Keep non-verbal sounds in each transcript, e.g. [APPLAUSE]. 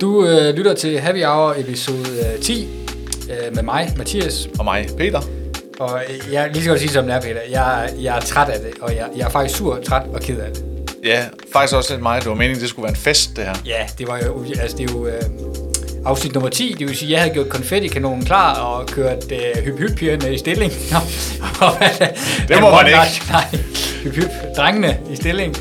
Du øh, lytter til Happy Hour episode øh, 10 øh, med mig, Mathias. Og mig, Peter. Og øh, jeg lige godt sige, som det er, Peter. Jeg, jeg er træt af det, og jeg, jeg er faktisk sur, træt og ked af det. Ja, faktisk også lidt mig. Det var meningen, det skulle være en fest, det her. Ja, det var jo, altså det er jo øh, afsnit nummer 10. Det vil sige, at jeg havde gjort konfettikanonen klar og kørt øh, hyp hyp i stilling. [LAUGHS] det må man ikke. Nej, hyp hyp drengene i stilling.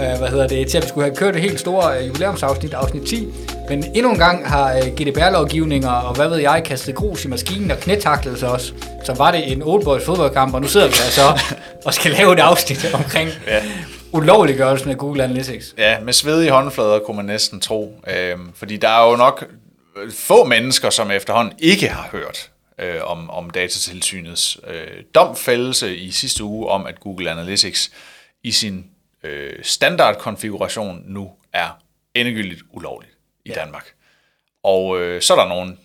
Øh, hvad hedder det, til at vi skulle have kørt et helt stort øh, jubilæumsafsnit, afsnit 10. Men endnu en gang har øh, GDPR-lovgivninger og hvad ved jeg, kastet grus i maskinen og knætaklet sig også. Så var det en Old Boys fodboldkamp, og nu sidder vi altså [LAUGHS] og skal lave et afsnit omkring ja. ulovliggørelsen af Google Analytics. Ja, med svedige håndflader kunne man næsten tro. Øh, fordi der er jo nok få mennesker, som efterhånden ikke har hørt øh, om, om datatilsynets øh, domfældelse i sidste uge om, at Google Analytics i sin øh, standardkonfiguration nu er endegyldigt ulovligt i ja. Danmark. Og øh, så er der nogen,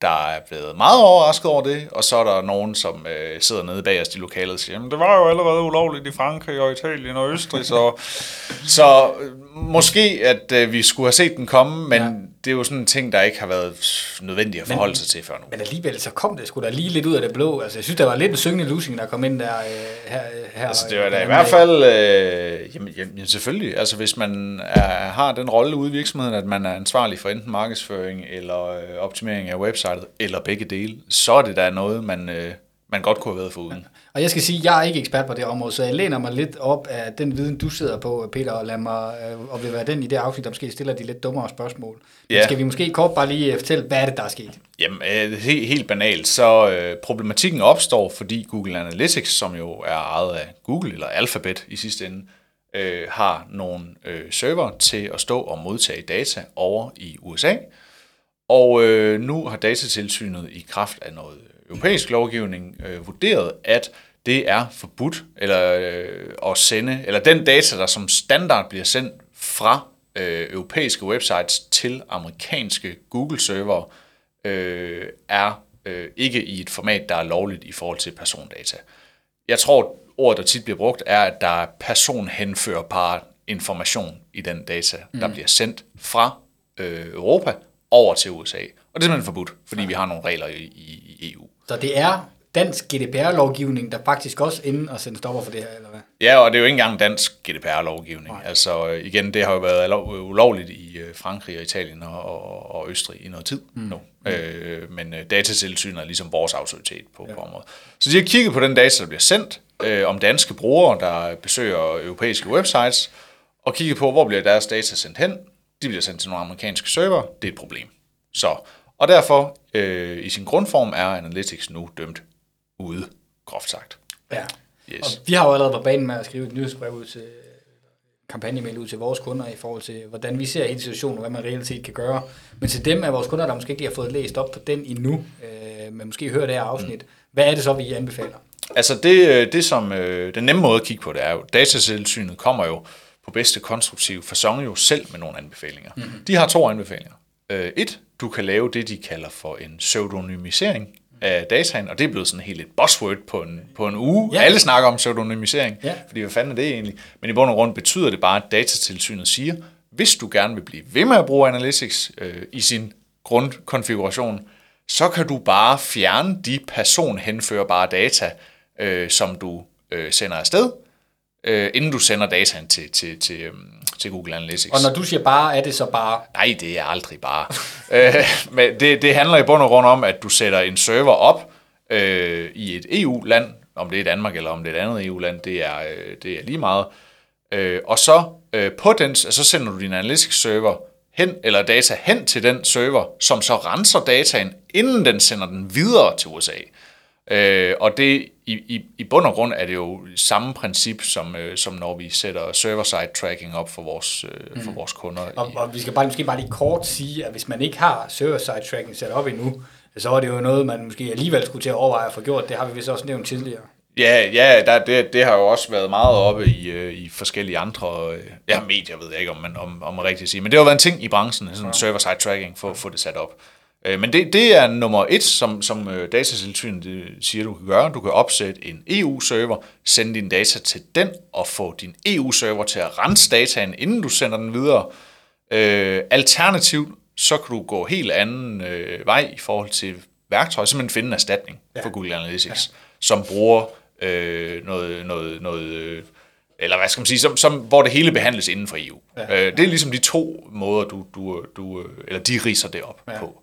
der er blevet meget overrasket over det, og så er der nogen, som øh, sidder nede bag os i lokalet og siger, det var jo allerede ulovligt i Frankrig og Italien og Østrig, så, [LAUGHS] så øh, måske at øh, vi skulle have set den komme, men. Det er jo sådan en ting, der ikke har været nødvendigt at forholde men, sig til før nu. Men alligevel så kom det sgu da lige lidt ud af det blå. Altså jeg synes, der var lidt en syngende losing, der kom ind der øh, her, her. Altså det var da i hvert fald, øh, jamen, jamen selvfølgelig, altså hvis man er, har den rolle ude i virksomheden, at man er ansvarlig for enten markedsføring eller øh, optimering af website, websitet, eller begge dele, så er det da noget, man, øh, man godt kunne have været foruden. Ja. Og jeg skal sige, at jeg er ikke ekspert på det område, så jeg læner mig lidt op af den viden, du sidder på, Peter, og lad mig øh, og vil være den i det afsnit, der måske stiller de lidt dummere spørgsmål. Ja. skal vi måske kort bare lige øh, fortælle, hvad er det, der er sket? Jamen, øh, helt, helt banalt, så øh, problematikken opstår, fordi Google Analytics, som jo er ejet af Google, eller Alphabet i sidste ende, øh, har nogle øh, server til at stå og modtage data over i USA, og øh, nu har datatilsynet i kraft af noget europæisk lovgivning øh, vurderet, at det er forbudt eller øh, at sende, eller den data, der som standard bliver sendt fra øh, europæiske websites til amerikanske Google-server, øh, er øh, ikke i et format, der er lovligt i forhold til persondata. Jeg tror, ordet, der tit bliver brugt, er, at der er personhenførbar information i den data, der mm. bliver sendt fra øh, Europa over til USA. Og det er simpelthen forbudt, fordi ja. vi har nogle regler i, i EU. Så det er dansk GDPR-lovgivning, der faktisk også inden og sende stopper for det her, eller hvad? Ja, og det er jo ikke engang dansk GDPR-lovgivning. Nej. Altså igen, det har jo været ulovligt i øh, Frankrig og Italien og, og, og Østrig i noget tid mm. nu. Mm. Øh, men øh, datatilsynet er ligesom vores autoritet på, ja. på området. Så de har kigget på den data, der bliver sendt, øh, om danske brugere, der besøger europæiske websites, og kigget på, hvor bliver deres data sendt hen, de bliver sendt til nogle amerikanske server, det er et problem. Så, og derfor, øh, i sin grundform, er Analytics nu dømt ude, groft sagt. Ja, yes. og vi har jo allerede på banen med at skrive et nyhedsbrev ud til kampagnemail ud til vores kunder i forhold til, hvordan vi ser en situation, og hvad man reelt set kan gøre. Men til dem af vores kunder, der måske ikke har fået læst op på den endnu, øh, men måske hører det her afsnit, mm. hvad er det så, vi anbefaler? Altså det, øh, det som, øh, den nemme måde at kigge på det er jo, datatilsynet kommer jo på bedste konstruktive fasong jo selv med nogle anbefalinger. Mm-hmm. De har to anbefalinger. Øh, et, du kan lave det, de kalder for en pseudonymisering af dataen, og det er blevet sådan helt et buzzword på en, på en uge. Ja. Alle snakker om pseudonymisering, ja. fordi hvad fanden er det egentlig? Men i bund og grund betyder det bare, at datatilsynet siger, hvis du gerne vil blive ved med at bruge Analytics øh, i sin grundkonfiguration, så kan du bare fjerne de personhenførbare data, øh, som du øh, sender afsted, øh, inden du sender dataen til, til, til, øhm, til Google Analytics. Og når du siger bare, er det så bare? Nej, det er aldrig bare. [LAUGHS] øh, men det, det handler i bund og grund om, at du sætter en server op øh, i et EU-land, om det er Danmark eller om det er et andet EU-land, det er, øh, det er lige meget. Øh, og så øh, på den, så sender du din Analytics-server hen, eller data hen til den server, som så renser dataen, inden den sender den videre til USA. Øh, og det i, i, i bund og grund er det jo samme princip, som, øh, som når vi sætter server-side tracking op for vores, øh, for mm. vores kunder. Og, og vi skal bare, måske bare lige kort sige, at hvis man ikke har server-side tracking sat op endnu, så er det jo noget, man måske alligevel skulle til at overveje at få gjort. Det har vi vist også nævnt tidligere. Ja, ja der, det, det har jo også været meget oppe i, øh, i forskellige andre øh, ja, medier, ved jeg ikke, om man, om, om man rigtigt sige. Men det har været en ting i branchen, sådan ja. server-side tracking, for at få det sat op. Øh, men det, det er nummer et, som, som øh, datatilsynet siger, du kan gøre. Du kan opsætte en EU-server, sende dine data til den, og få din EU-server til at rense dataen, inden du sender den videre. Øh, alternativt, så kan du gå helt anden øh, vej i forhold til værktøj, simpelthen finde en erstatning ja. for Google Analytics, ja. som bruger øh, noget, noget, noget øh, eller hvad skal man sige, som, som, hvor det hele behandles inden for EU. Ja. Øh, det er ligesom de to måder, du, du, du eller de riser det op ja. på.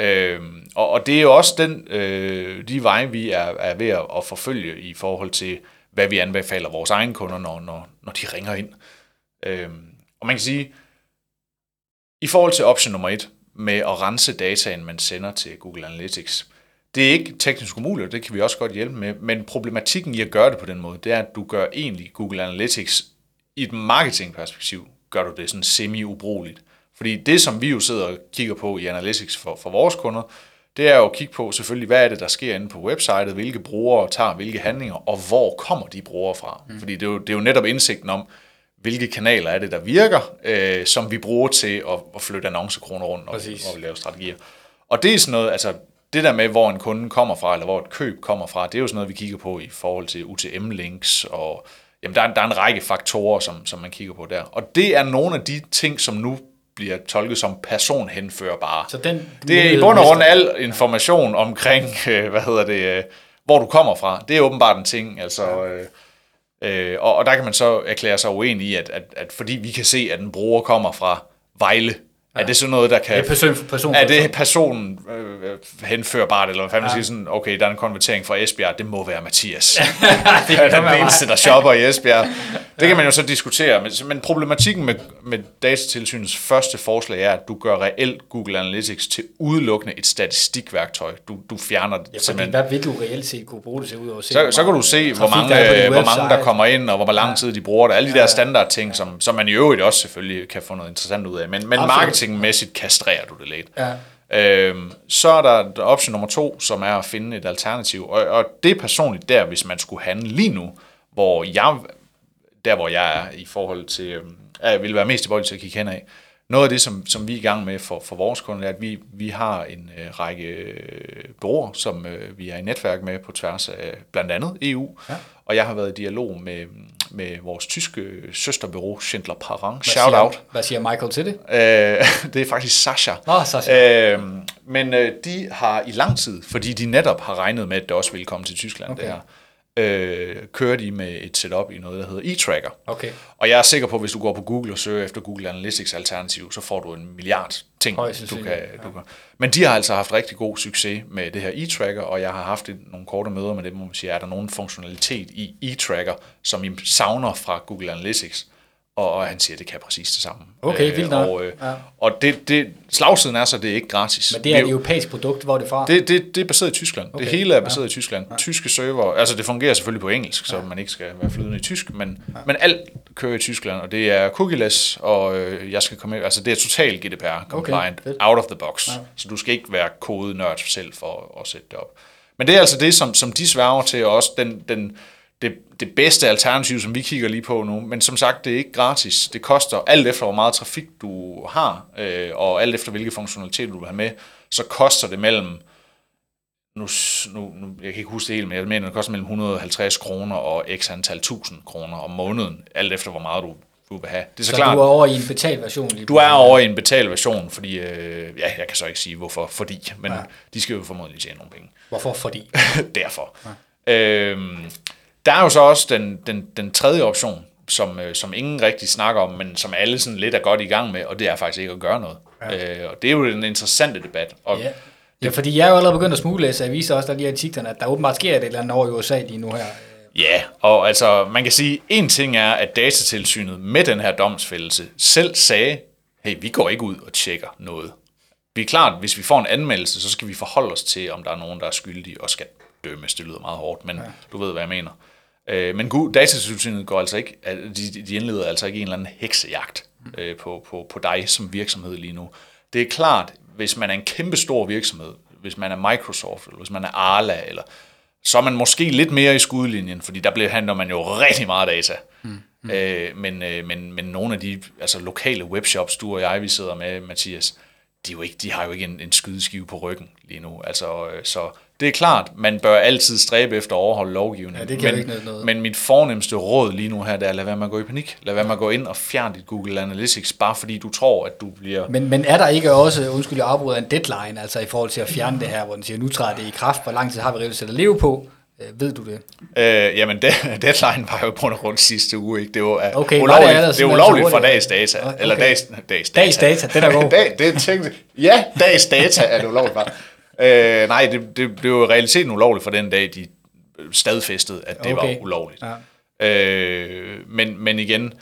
Øh, og, og det er jo også den, øh, de veje, vi er, er ved at, at forfølge i forhold til, hvad vi anbefaler vores egne kunder, når, når, når de ringer ind. Øh, og man kan sige, i forhold til option nummer et, med at rense dataen, man sender til Google Analytics, det er ikke teknisk umuligt, og det kan vi også godt hjælpe med, men problematikken i at gøre det på den måde, det er, at du gør egentlig Google Analytics i et marketingperspektiv, gør du det sådan semi-ubrugeligt. Fordi det, som vi jo sidder og kigger på i Analytics for, for vores kunder, det er jo at kigge på selvfølgelig, hvad er det, der sker inde på websitet, hvilke brugere tager hvilke handlinger, og hvor kommer de brugere fra. Mm. Fordi det er, jo, det er jo netop indsigten om, hvilke kanaler er det, der virker, øh, som vi bruger til at, at flytte annoncekroner rundt, når, når vi laver strategier. Og det er sådan noget, altså det der med, hvor en kunde kommer fra, eller hvor et køb kommer fra, det er jo sådan noget, vi kigger på i forhold til UTM-links, og jamen, der, er, der er en række faktorer, som, som man kigger på der. Og det er nogle af de ting, som nu bliver tolket som personhenførbare. Så den det er i bund og grund al information omkring, [LAUGHS] øh, hvad hedder det, øh, hvor du kommer fra. Det er åbenbart en ting, altså... Øh, øh, og, og der kan man så erklære sig uenig i, at, at, at fordi vi kan se, at en bruger kommer fra Vejle, Ja. Er det sådan noget, der kan... Er det person, person, er det person øh, henførbart, eller hvad fanden ja. siger sådan, okay, der er en konvertering fra Esbjerg, det må være Mathias. [LAUGHS] [LAUGHS] det er den eneste, der shopper i Esbjerg. Det kan man jo så diskutere, men, men problematikken med, med datatilsynets første forslag er, at du gør reelt Google Analytics til udelukkende et statistikværktøj. Du, du fjerner det ja, simpelthen. Hvad vil du reelt set kunne bruge det til ud over? Så, så kan du se, hvor mange, der hvor mange der kommer ind, og hvor lang tid de bruger det. Alle de der standardting, som, som man i øvrigt også selvfølgelig kan få noget interessant ud af. Men, men marketing marketingmæssigt kastrerer du det lidt. Ja. Øhm, så er der option nummer to, som er at finde et alternativ. Og, og det er personligt der, hvis man skulle handle lige nu, hvor jeg, der hvor jeg er i forhold til, øhm, jeg vil være mest tilbøjelig til at kigge hen af, noget af det, som, som vi er i gang med for, for vores kunder, er, at vi, vi har en øh, række øh, bureauer, som øh, vi er i netværk med på tværs af blandt andet EU. Ja. Og jeg har været i dialog med, med vores tyske søsterbureau, Schindler Parang. Shout siger, out. Hvad siger Michael til det? Øh, [LAUGHS] det er faktisk Sasha. Oh, Sasha. Øh, men øh, de har i lang tid, fordi de netop har regnet med, at det også vil komme til Tyskland, okay. det her, øh, kører de med et setup i noget, der hedder e-tracker. Okay. Og jeg er sikker på, at hvis du går på Google og søger efter Google Analytics alternativ, så får du en milliard ting, du kan, ja. du kan. Men de har altså haft rigtig god succes med det her e-tracker, og jeg har haft et, nogle korte møder med dem, hvor man siger, er der nogen funktionalitet i e-tracker, som I savner fra Google Analytics? Og, og han siger, at det kan præcis det samme. Okay, vildt nok. Og, øh, ja. og det, det, slagsiden er så, det er ikke gratis. Men det er et europæisk produkt, hvor er det fra? Det, det, det er baseret i Tyskland. Okay. Det hele er baseret ja. i Tyskland. Ja. Tyske server, altså det fungerer selvfølgelig på engelsk, så ja. man ikke skal være flydende i tysk, men, ja. men alt kører i Tyskland, og det er cookieless, og øh, jeg skal komme med, altså det er totalt GDPR compliant, okay. out of the box. Ja. Så du skal ikke være kodenørd selv for at, at sætte det op. Men det er altså det, som, som de sværger til, og også den, den det, det bedste alternativ, som vi kigger lige på nu. Men som sagt, det er ikke gratis. Det koster alt efter, hvor meget trafik du har, øh, og alt efter, hvilke funktionaliteter du vil have med, så koster det mellem, nu, nu, nu jeg kan ikke huske det helt, men jeg mener, det koster mellem 150 kroner og x antal tusind kroner om måneden, alt efter, hvor meget du, du vil have. Det er så, så klart, du er over i en betalversion? Lige du er over i en betalversion, fordi, øh, ja, jeg kan så ikke sige, hvorfor fordi, men ja. de skal jo formodentlig tjene nogle penge. Hvorfor fordi? [LAUGHS] Derfor. Ja. Øhm, der er jo så også den, den, den tredje option, som, øh, som ingen rigtig snakker om, men som alle sådan lidt er godt i gang med, og det er faktisk ikke at gøre noget. Ja. Øh, og det er jo en interessante debat. Og ja. ja, fordi jeg er jo allerede begyndt at smuglæse, jeg viser også der lige artiklerne, at der åbenbart sker et eller andet over i USA lige nu her. Ja, og altså man kan sige, en ting er, at datatilsynet med den her domsfældelse selv sagde, hey, vi går ikke ud og tjekker noget. Vi er klart, hvis vi får en anmeldelse, så skal vi forholde os til, om der er nogen, der er skyldige og skal dømmes. Det lyder meget hårdt, men ja. du ved, hvad jeg mener. Øh, men god, datatilsynet går altså ikke, de, de indleder altså ikke en eller anden heksejagt øh, på, på, på dig som virksomhed lige nu. Det er klart, hvis man er en kæmpe stor virksomhed, hvis man er Microsoft, eller hvis man er Arla, eller, så er man måske lidt mere i skudlinjen, fordi der bliver handler man jo rigtig meget data. Mm. Mm. Øh, men, øh, men, men nogle af de altså, lokale webshops, du og jeg, vi sidder med, Mathias, de, er jo ikke, de har jo ikke en, en skydeskive på ryggen lige nu. Altså, øh, så Det er klart, man bør altid stræbe efter at overholde lovgivningen. Ja, det kan men, ikke noget. Men mit fornemmeste råd lige nu her, det er, lad være med at gå i panik. Lad være med at gå ind og fjerne dit Google Analytics, bare fordi du tror, at du bliver... Men, men er der ikke også, undskyld, jeg afbryder en deadline, altså i forhold til at fjerne det her, hvor den siger, nu træder det i kraft, hvor lang tid har vi reelt set at leve på? Øh, ved du det? Øh, jamen, de, [LAUGHS] deadline var jo på grund af rundt sidste uge, ikke? Det var Okay, var ulovligt, det det, ellers det er ulovligt fra dags data. Okay. Eller dags, dags, Dags data, den er god. [LAUGHS] Dag, det tænkte, ja, dags data er det ulovligt fra. Øh, nej, det, det, var i realiteten ulovligt for den dag, de stadfæstede, at det Okay. var ulovligt. Ja. Øh, men, men igen,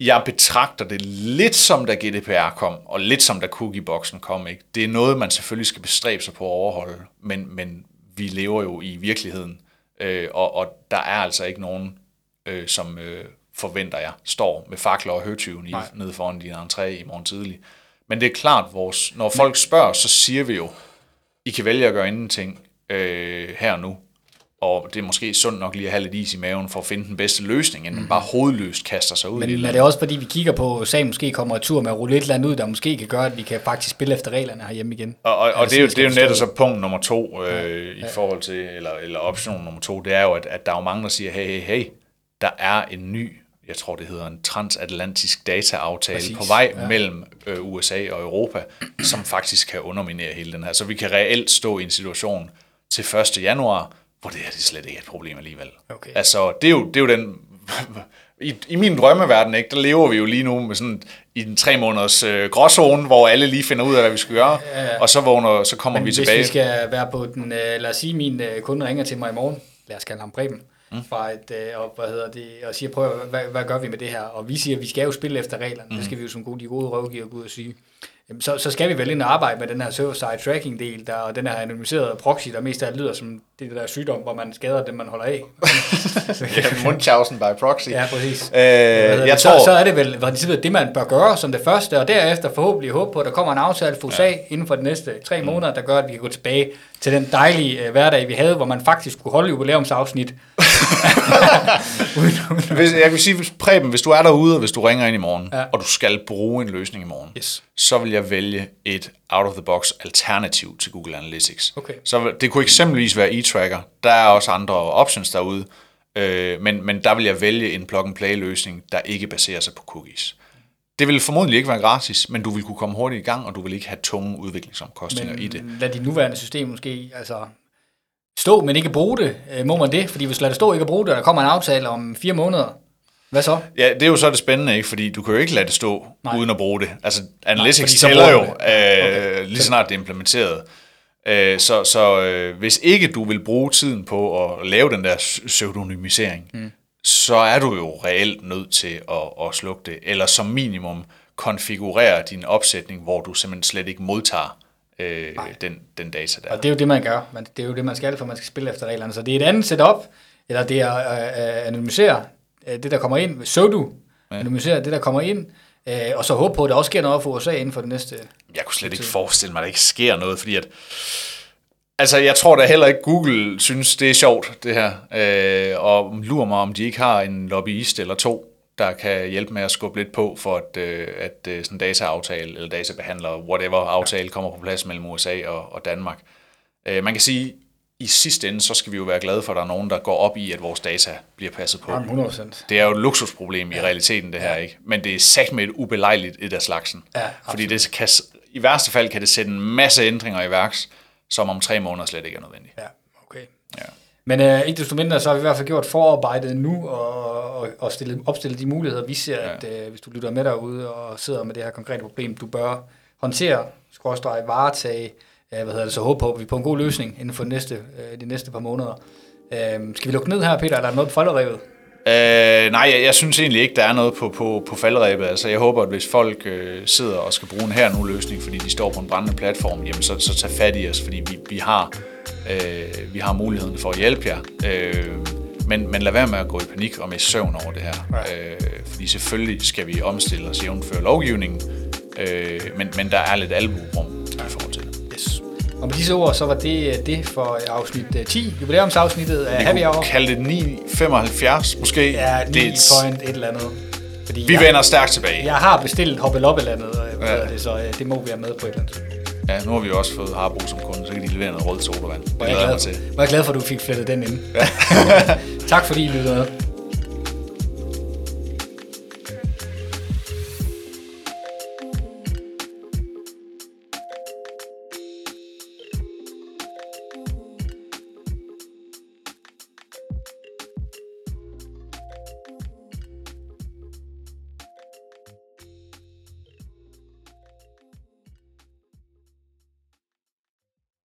jeg betragter det lidt som da GDPR kom, og lidt som da cookieboksen kom. Ikke? Det er noget, man selvfølgelig skal bestræbe sig på at overholde, men, men vi lever jo i virkeligheden, øh, og, og der er altså ikke nogen, øh, som øh, forventer jeg, står med fakler og høtyven i, nede foran din entré i morgen tidlig. Men det er klart, vores, når folk spørger, så siger vi jo, I kan vælge at gøre ingenting øh, her og nu. Og det er måske sundt nok lige at have lidt is i maven for at finde den bedste løsning, inden man bare hovedløst kaster sig ud i Mhm. Men det. er det også fordi, vi kigger på, at sagen måske kommer tur med at rulle et eller andet ud, der måske kan gøre, at vi kan faktisk spille efter reglerne herhjemme igen? Og, og, og Altså, det, er jo, det er jo netop så punkt nummer to øh, i forhold til, eller, eller option nummer to, det er jo, at, at der er jo mange, der siger, hey, hey, hey, der er en ny, jeg tror det hedder en transatlantisk dataaftale Præcis, på vej ja. mellem øh, USA og Europa, som faktisk kan underminere hele den her. Så vi kan reelt stå i en situation til 1. januar, hvor det her det slet ikke er et problem alligevel. Okay. Altså, det er jo, det er jo den... [LAUGHS] I, I min drømmeverden, ikke, der lever vi jo lige nu med sådan i den tre måneders øh, gråzone, hvor alle lige finder ud af, hvad vi skal gøre, ja, ja. og så vågner, så kommer Men vi hvis tilbage. vi skal være på den, øh, lad os sige, min øh, kunde ringer til mig i morgen, lad os kalde ham Preben, mm. fra et, øh, og, hvad hedder det, og siger, prøv hvad, hvad gør vi med det her? Og vi siger, vi skal jo spille efter reglerne, mm. det skal vi jo som gode, de gode rådgiver gå ud og sige. Jamen, så, så skal vi vel ind og arbejde med den her server-side tracking-del, der, og den her anonymiserede proxy, der mest af alt lyder som det der sygdom, hvor man skader dem, man holder af. [LAUGHS] ja, Munchausen by proxy. ja, præcis. Øh, jeg det? tror, så, så er det vel princippet det, man bør gøre som det første, og derefter forhåbentlig håbe på, at der kommer en aftale for USA ja. inden for de næste tre Mm. måneder, der gør, at vi kan gå tilbage til den dejlige øh, hverdag, vi havde, hvor man faktisk kunne holde jubilæumsafsnit. Uden, [LAUGHS] uden, hvis, jeg vil sige, hvis, Preben, hvis du er derude, og hvis du ringer ind i morgen, Ja. og du skal bruge en løsning i morgen, Yes. så vil jeg vælge et out-of-the-box alternativ til Google Analytics. Okay. Så det kunne eksempelvis være e-tracker. Der er også andre options derude, øh, men, men der vil jeg vælge en plug-and-play løsning, der ikke baserer sig på cookies. Det vil formodentlig ikke være gratis, men du vil kunne komme hurtigt i gang, og du vil ikke have tunge udviklingsomkostninger i det. men lad dit nuværende system måske altså, stå, men ikke bruge det. Øh, må man det? Fordi hvis du lader det stå ikke bruge det, og der kommer en aftale om fire måneder, hvad så? Ja, det er jo så det spændende, ikke? fordi du kan jo ikke lade det stå Nej. Uden at bruge det. Altså, Analytics Nej, tæller jo, øh, lige så snart det er implementeret. Øh, så så øh, hvis ikke du vil bruge tiden på at lave den der pseudonymisering, mm. så er du jo reelt nødt til at, at slukke det, eller som minimum konfigurere din opsætning, hvor du simpelthen slet ikke modtager øh, den, den data der. Og det er jo det, man gør. Man, det er jo det, man skal, for man skal spille efter reglerne. Så det er et andet setup, eller det er at øh, anonymisere øh, det, der kommer ind. Så du anonymisere det, der kommer ind, øh, og så håbe på, at der også sker noget for USA inden for det næste. Jeg kunne slet ikke forestille mig, at der ikke sker noget, fordi at... Altså, jeg tror da heller ikke, Google synes, det er sjovt, det her. Øh, og lurer mig, om de ikke har en lobbyist eller to, der kan hjælpe med at skubbe lidt på, for at, øh, at øh, sådan en dataaftale, eller databehandler, whatever aftale, kommer på plads mellem USA og, og Danmark. Øh, man kan sige, i sidste ende, så skal vi jo være glade for, at der er nogen, der går op i, at vores data bliver passet på. 100 procent. Det er jo et luksusproblem i realiteten, det her, ikke? Men det er sagt med et ubelejligt et af slagsen. Ja, Fordi det kan, i værste fald kan det sætte en masse ændringer i værks, som om tre måneder slet ikke er nødvendigt. Ja, okay. Ja. Men øh, ikke desto mindre, så har vi i hvert fald gjort forarbejdet nu, og, og, og stillet, opstillet de muligheder, vi ser, ja. at øh, hvis du lytter med derude og sidder med det her konkrete problem, du bør håndtere, skråstrege, varetage, øh, hvad hedder det, så håbe på, at vi på en god løsning inden for næste, øh, de næste par måneder. Øh, skal vi lukke ned her, Peter? Er der noget på falderevet? Øh, nej, jeg, jeg synes egentlig ikke, der er noget på, på, på faldrebet. Altså, jeg håber, at hvis folk øh, sidder og skal bruge en her nu løsning, fordi de står på en brændende platform, jamen, så, så tag fat i os, fordi vi, vi, har, øh, vi har muligheden for at hjælpe jer. Øh, men, men lad være med at gå i panik og med søvn over det her. Øh, fordi selvfølgelig skal vi omstille os jævnføre lovgivningen, øh, men, men der er lidt albuerum i forhold til det. Yes. Og med disse ord, så var det øh, det for afsnit øh, 10, jubilæumsafsnittet af Vi Happy Hour. kunne kalde det 975 måske. Ja, det 9 er et, point et eller andet. Fordi vi jeg, vender stærkt tilbage. jeg har bestilt hoppet op et eller andet, Ja. ja. det, så øh, det må vi have med på et eller andet. Ja, nu har vi jo også fået Harbo som kunde, så kan de levere noget rødt sodavand. Det jeg, glæder jeg mig til. var jeg glad for, at du fik flettet den ind. [LAUGHS] tak fordi I lyttede med.